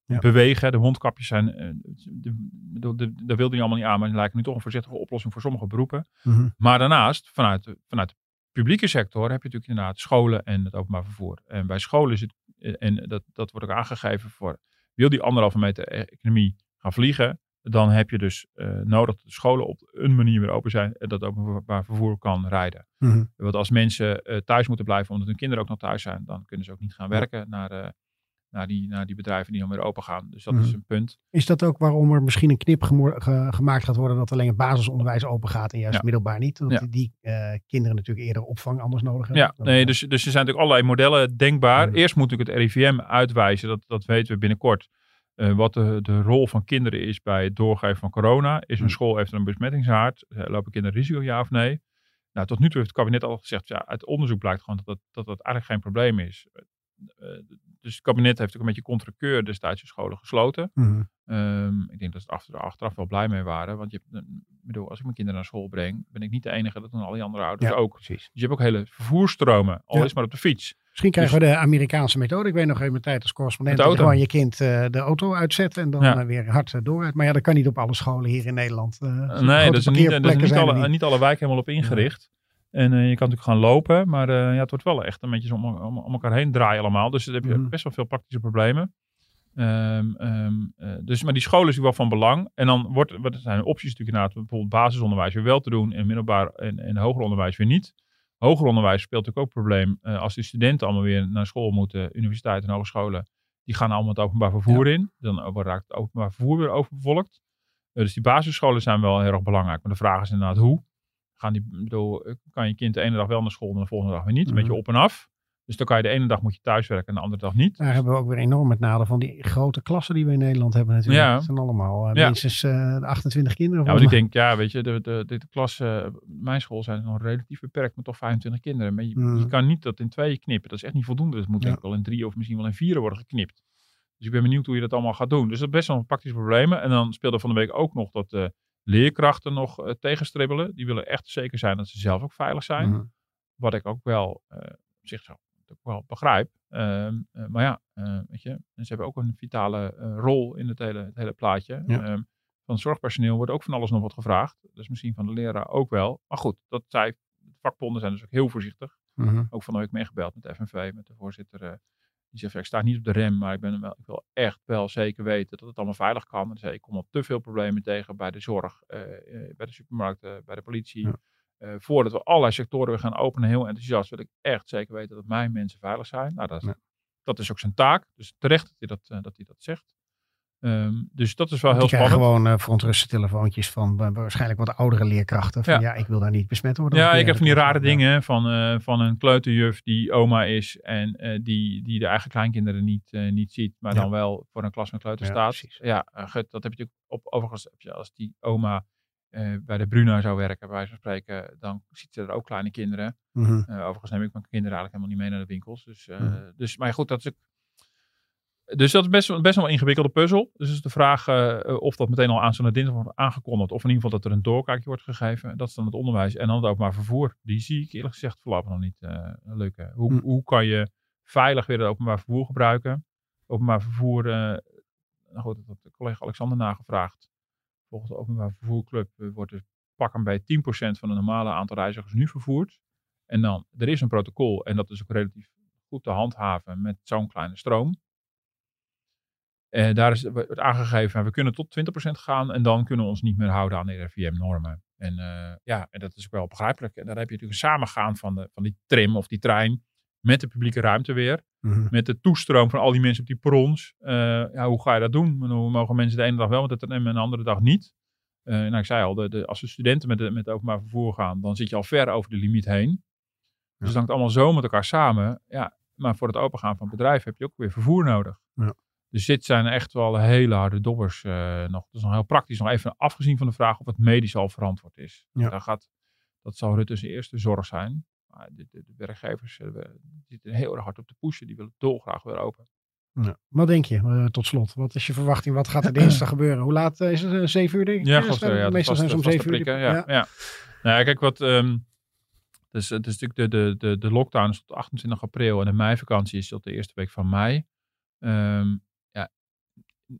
Ja. bewegen. De mondkapjes zijn, de, de, de, daar wilde hij allemaal niet aan, maar die lijken nu toch een voorzichtige oplossing voor sommige beroepen. Mhm. Maar daarnaast, vanuit de, vanuit de publieke sector, heb je natuurlijk inderdaad scholen en het openbaar vervoer. En bij scholen is het, en dat, dat wordt ook aangegeven voor, wil die anderhalve meter e- economie gaan vliegen, dan heb je dus eh, nodig dat de scholen op een manier weer open zijn en dat openbaar vervoer kan rijden. Mhm. Want als mensen eh, thuis moeten blijven omdat hun kinderen ook nog thuis zijn, dan kunnen ze ook niet gaan werken naar, eh, naar, die, naar die bedrijven die dan weer open gaan. Dus dat Mhm. is een punt. Is dat ook waarom er misschien een knip ge- gemaakt gaat worden dat alleen het basisonderwijs open gaat en juist Ja. middelbaar niet? Dat Ja. die, eh, kinderen natuurlijk eerder opvang anders nodig hebben. Ja, nee, dus, dus er zijn natuurlijk allerlei modellen denkbaar. Mhm. Eerst moet natuurlijk het RIVM uitwijzen, dat, dat weten we binnenkort, eh, wat de, de rol van kinderen is bij het doorgeven van corona. Is een Mhm. school, heeft er een besmettingshaard? Eh, Lopen kinderen risico, ja of nee? Nou, tot nu toe heeft het kabinet al gezegd, ja, uit onderzoek blijkt gewoon dat dat, dat, dat eigenlijk geen probleem is. Eh, dus het kabinet heeft ook een beetje contrakeur destijds de scholen gesloten. Mhm. Ehm, ik denk dat ze er achter- achteraf wel blij mee waren. Want je hebt, ik bedoel, als ik mijn kinderen naar school breng, ben ik niet de enige. Dat doen al die andere ouders Ja, ook. precies. Dus je hebt ook hele vervoerstromen, al Ja. is maar op de fiets. Misschien krijgen we de Amerikaanse methode. Ik weet nog in mijn tijd als correspondent dat gewoon je kind eh, de auto uitzet en dan Ja. eh, weer hard eh, dooruit. Maar ja, dat kan niet op alle scholen hier in Nederland. Eh, nee, dat is niet, dat is parkeerplekken niet, alle, niet. niet alle wijken helemaal op ingericht. En eh, je kan natuurlijk gaan lopen, maar eh, ja, het wordt wel echt een beetje om, om, om elkaar heen draaien allemaal. Dus dan heb je Mhm. best wel veel praktische problemen. Ehm, ehm, eh, dus, maar die scholen is natuurlijk wel van belang. En dan wordt, wat zijn opties natuurlijk inderdaad, bijvoorbeeld basisonderwijs weer wel te doen en middelbaar en, en hoger onderwijs weer niet. Hoger onderwijs speelt natuurlijk ook een probleem als de studenten allemaal weer naar school moeten, universiteiten en hogescholen. Die gaan allemaal het openbaar vervoer in. Dan raakt het openbaar vervoer weer overbevolkt. Dus die basisscholen zijn wel heel erg belangrijk. Maar de vraag is inderdaad hoe. Gaan die, bedoel, eh, kan je kind de ene dag wel naar school en de volgende dag weer niet? Een Mhm. beetje op en af. Dus dan kan je de ene dag moet je thuiswerken en de andere dag niet. Daar hebben we ook weer enorm het nadeel van die grote klassen die we in Nederland hebben natuurlijk. Ja. Het zijn allemaal eh, Ja. minstens eh, 28 kinderen. Ja, want ik denk, ja, weet je, de, de, de, de klas, eh, mijn school zijn nog relatief beperkt met toch 25 kinderen. Maar je, Mhm. je kan niet dat in tweeën knippen. Dat is echt niet voldoende. Dat moet denk ik wel in drie of misschien wel in vieren worden geknipt. Dus ik ben benieuwd hoe je dat allemaal gaat doen. Dus dat is best wel een praktisch problemen. En dan speelde van de week ook nog dat leerkrachten nog eh, tegenstribbelen. Die willen echt zeker zijn dat ze zelf ook veilig zijn. Mhm. Wat ik ook wel eh, op zich zo ook wel begrijp. Ehm, eh, maar ja, weet je, ze hebben ook een vitale rol in het hele, het hele plaatje. Ja. Ehm, van het zorgpersoneel wordt ook van alles nog wat gevraagd. Dus misschien van de leraar ook wel. Maar goed, dat zij, de vakbonden zijn dus ook heel voorzichtig. Mhm. Ook van de week meegebeld met de FNV, met de voorzitter. Die zegt, ja, ik sta niet op de rem, maar ik, ben wel, ik wil echt wel zeker weten dat het allemaal veilig kan. En zei, ik kom al te veel problemen tegen bij de zorg, eh, eh, bij de supermarkten, bij de politie. Ja. eh, voordat we allerlei sectoren weer gaan openen, heel enthousiast, wil ik echt zeker weten dat mijn mensen veilig zijn. Nou, dat is, Ja. dat is ook zijn taak. Dus terecht dat hij dat, dat, hij dat zegt. Ehm, dus dat is wel heel spannend. gewoon uh, verontruste telefoontjes van uh, waarschijnlijk wat oudere leerkrachten. Van, ja. Ja. ik wil daar niet besmet worden. Ja, ik heb van die rare ja. dingen van, eh, van een kleuterjuf die oma is en eh, die, die de eigen kleinkinderen niet, eh, niet ziet, maar Ja. dan wel voor een klas met kleuter Ja, staat. precies. Ja, eh, gut, dat heb je natuurlijk op, overigens, je als die oma eh, bij de Bruna zou werken, bij wijze van spreken, dan ziet ze er ook kleine kinderen. Mhm. Eh, overigens neem ik mijn kinderen eigenlijk helemaal niet mee naar de winkels. Dus, eh, Mhm. dus maar goed, dat is ook. Dus dat is best, wel- best wel een ingewikkelde puzzel. Dus is de vraag eh, of dat meteen al aanstaande dinsdag wordt aangekondigd. Of in ieder geval dat er een doorkijkje wordt gegeven. Dat is dan het onderwijs. En dan het openbaar vervoer. Die zie ik eerlijk gezegd voorlopig nog niet eh lukken. Hoe, Hm. hoe kan je veilig weer het openbaar vervoer gebruiken? Openbaar vervoer, eh, nou goed, dat had de collega Alexander nagevraagd. Volgens de openbaar vervoerclub eh, wordt er pak bij 10% van het normale aantal reizigers nu vervoerd. En dan, er is een protocol en dat is ook relatief goed te handhaven met zo'n kleine stroom. En daar is, wordt aangegeven, we kunnen tot 20% gaan en dan kunnen we ons niet meer houden aan de RIVM-normen. En eh, ja, en dat is ook wel begrijpelijk. En dan heb je natuurlijk een samengaan van, de, van die tram of die trein met de publieke ruimte weer. Mhm. Met de toestroom van al die mensen op die perrons. Eh, ja, hoe ga je dat doen? Bedoel, Mogen mensen de ene dag wel met het tram en de andere dag niet? Nou, ik zei al, de, de, als de studenten met, de, met het openbaar vervoer gaan, dan zit je al ver over de limiet heen. Dus het hangt allemaal zo met elkaar samen. Ja, maar voor het opengaan van het bedrijf heb je ook weer vervoer nodig. Ja. Dus dit zijn echt wel hele harde dobbers eh, nog. Dat is nog heel praktisch. Nog even afgezien van de vraag of het medisch al verantwoord is. Ja. Daar gaat, dat zal Rutte's eerste zorg zijn. Maar de, de, de werkgevers we- die zitten heel erg hard op te pushen. Die willen dolgraag weer open. Ja. Wat denk je, eh, tot slot? Wat is je verwachting? Wat gaat er dinsdag gebeuren? Hoe laat is het? Zeven uur denk ik? Ja, Meestal zijn ze om zeven uur. Ja, ja. Nou kijk, wat, dus, het is natuurlijk de, de, de, de lockdown is tot 28 april en de meivakantie is tot de eerste week van mei. Ehm, ja,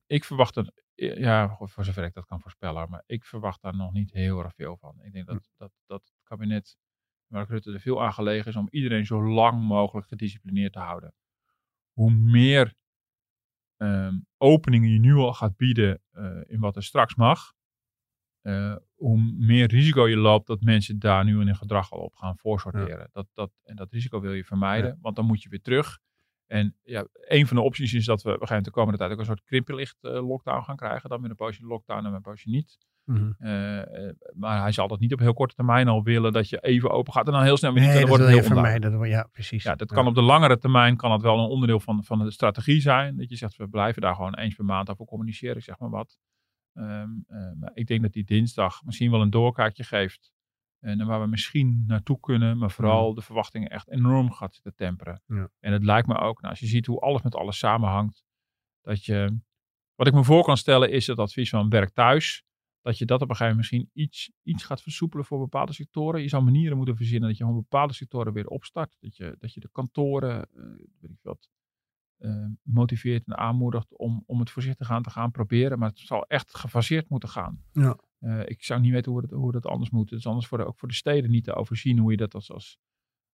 ik verwacht er, ja, voor zover ik dat kan voorspellen, maar ik verwacht daar nog niet heel erg veel van. Ik denk dat, dat, dat het kabinet, Mark Rutte, er veel aan gelegen is om iedereen zo lang mogelijk gedisciplineerd te houden. Hoe meer ehm, openingen je nu al gaat bieden eh, in wat er straks mag, eh, hoe meer risico je loopt dat mensen daar nu in hun gedrag al op gaan voorsorteren. Dat, dat, en dat risico wil je vermijden, want dan moet je weer terug. En ja, een van de opties is dat we, we gaan de komende tijd ook een soort krimpelicht eh, lockdown gaan krijgen. Dan weer een poosje lockdown en een poosje niet. Mhm. Eh, eh, maar hij zal dat niet op heel korte termijn al willen dat je even open gaat en dan heel snel weer niet. Nee, dat dan wordt je het heel vermijden. Dat Ja, precies. Ja, dat kan op de langere termijn kan het wel een onderdeel van, van de strategie zijn. Dat je zegt, we blijven daar gewoon eens per maand over communiceren, zeg maar wat. Ehm, eh, maar ik denk dat die dinsdag misschien wel een doorkaartje geeft. En waar we misschien naartoe kunnen, maar vooral de verwachtingen echt enorm gaat zitten temperen. Ja. En het lijkt me ook, nou, als je ziet hoe alles met alles samenhangt, dat je, wat ik me voor kan stellen is het advies van werk thuis. Dat je dat op een gegeven moment misschien iets, iets gaat versoepelen voor bepaalde sectoren. Je zou manieren moeten verzinnen dat je gewoon bepaalde sectoren weer opstart. Dat je, dat je de kantoren, eh, weet ik wat, eh, motiveert en aanmoedigt om, om het voorzichtig aan te gaan proberen. Maar het zal echt gefaseerd moeten gaan. Ja. Eh, ik zou niet weten hoe het, hoe dat anders moet. Het is anders voor de, ook voor de steden niet te overzien hoe je dat als, als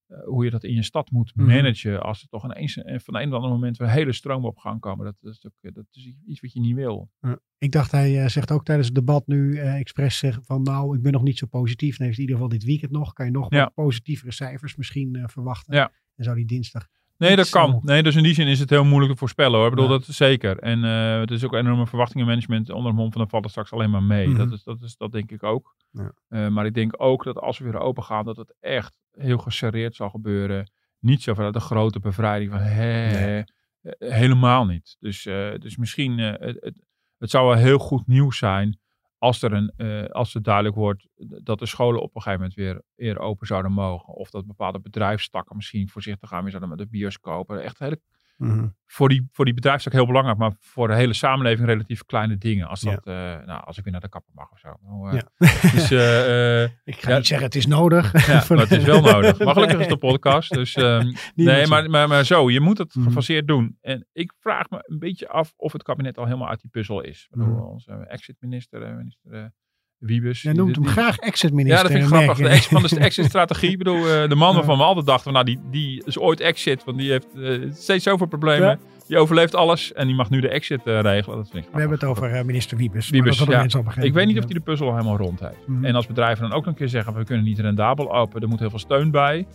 eh, hoe je dat in je stad moet Mhm. managen. Als er toch ineens eh, van een of ander moment weer hele stroom op gang komen. Dat, is ook, dat is iets wat je niet wil. Ik dacht, hij zegt ook tijdens het debat nu expres zeggen van nou, ik ben nog niet zo positief. Heeft in ieder geval dit weekend nog. Kan je nog Ja. wat positievere cijfers misschien verwachten. Ja. En zou die dinsdag. Nee, dat kan. zo. Nee, dus in die zin is het heel moeilijk te voorspellen hoor. Ik bedoel, Ja. dat zeker. En eh, het is ook enorme verwachtingenmanagement onder de mond van dan valt het straks alleen maar mee. Mhm. dat, is, dat, is, dat denk ik ook. Ja. Eh, maar ik denk ook dat als we weer open gaan, dat het echt heel geserreerd zal gebeuren. Niet zo vanuit de grote bevrijding van hè, eh, helemaal niet. Dus, eh, dus misschien, eh, het, het, het zou wel heel goed nieuws zijn als er, een, eh, als het duidelijk wordt dat de scholen op een gegeven moment weer, weer open zouden mogen. Of dat bepaalde bedrijfstakken misschien voorzichtig gaan weer zouden met de bioscopen. Echt hele, Mhm. voor, die, voor die bedrijfstak heel belangrijk, maar voor de hele samenleving relatief kleine dingen. Als, Ja. dat, eh, nou, als ik weer naar de kapper mag of zo. Nou, Ja. Dus, Ik ga Ja. niet zeggen het is nodig. ja, het de- is wel nodig. Maar gelukkig is Nee. een podcast. Dus, ehm, nee, maar, maar, maar zo, je moet het Mhm. gefaseerd doen. En ik vraag me een beetje af of het kabinet al helemaal uit die puzzel is. Mhm. Onze exit-minister, eh, minister eh, Wiebes. Jij noemt hem die- graag exit-minister. Ja, dat vind ik grappig. De ex, van de exit-strategie. Ik bedoel, eh, de man waarvan we altijd dachten, nou, die, die is ooit exit. Want die heeft eh, steeds zoveel problemen. Ja. Die overleeft alles. En die mag nu de exit eh, regelen. Dat vind ik We hebben het over minister Wiebes. Wiebes, dat ja. Ik weet niet of die de puzzel helemaal rond heeft. Mhm. En als bedrijven dan ook nog een keer zeggen, we kunnen niet rendabel open. Er moet heel veel steun bij.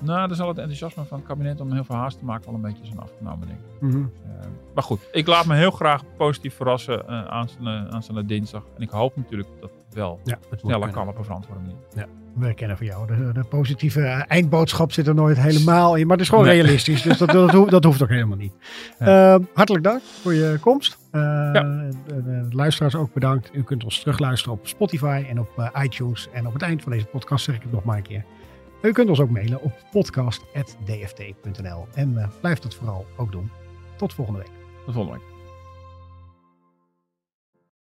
Nou, dan zal het enthousiasme van het kabinet om heel veel haast te maken wel een beetje zijn afgenomen, denk ik. Mhm. Eh, maar goed, ik laat me heel graag positief verrassen uh, aanstaande, aanstaande dinsdag. En ik hoop natuurlijk dat wel Ja, het sneller kan op een verantwoorde manier. We kennen van jou. De, de positieve eh, eindboodschap zit er nooit helemaal in. Maar het is gewoon Nee. realistisch. Dus dat, dat, hoeft- dat hoeft ook helemaal niet. Eh, hartelijk dank voor je komst. Eh, de luisteraars ook bedankt. U kunt ons terugluisteren op Spotify en op iTunes. En op het eind van deze podcast zeg ik het nog maar een keer. U kunt ons ook mailen op podcast.dft.nl. En eh, blijf dat vooral ook doen. Tot volgende week. Tot volgende week.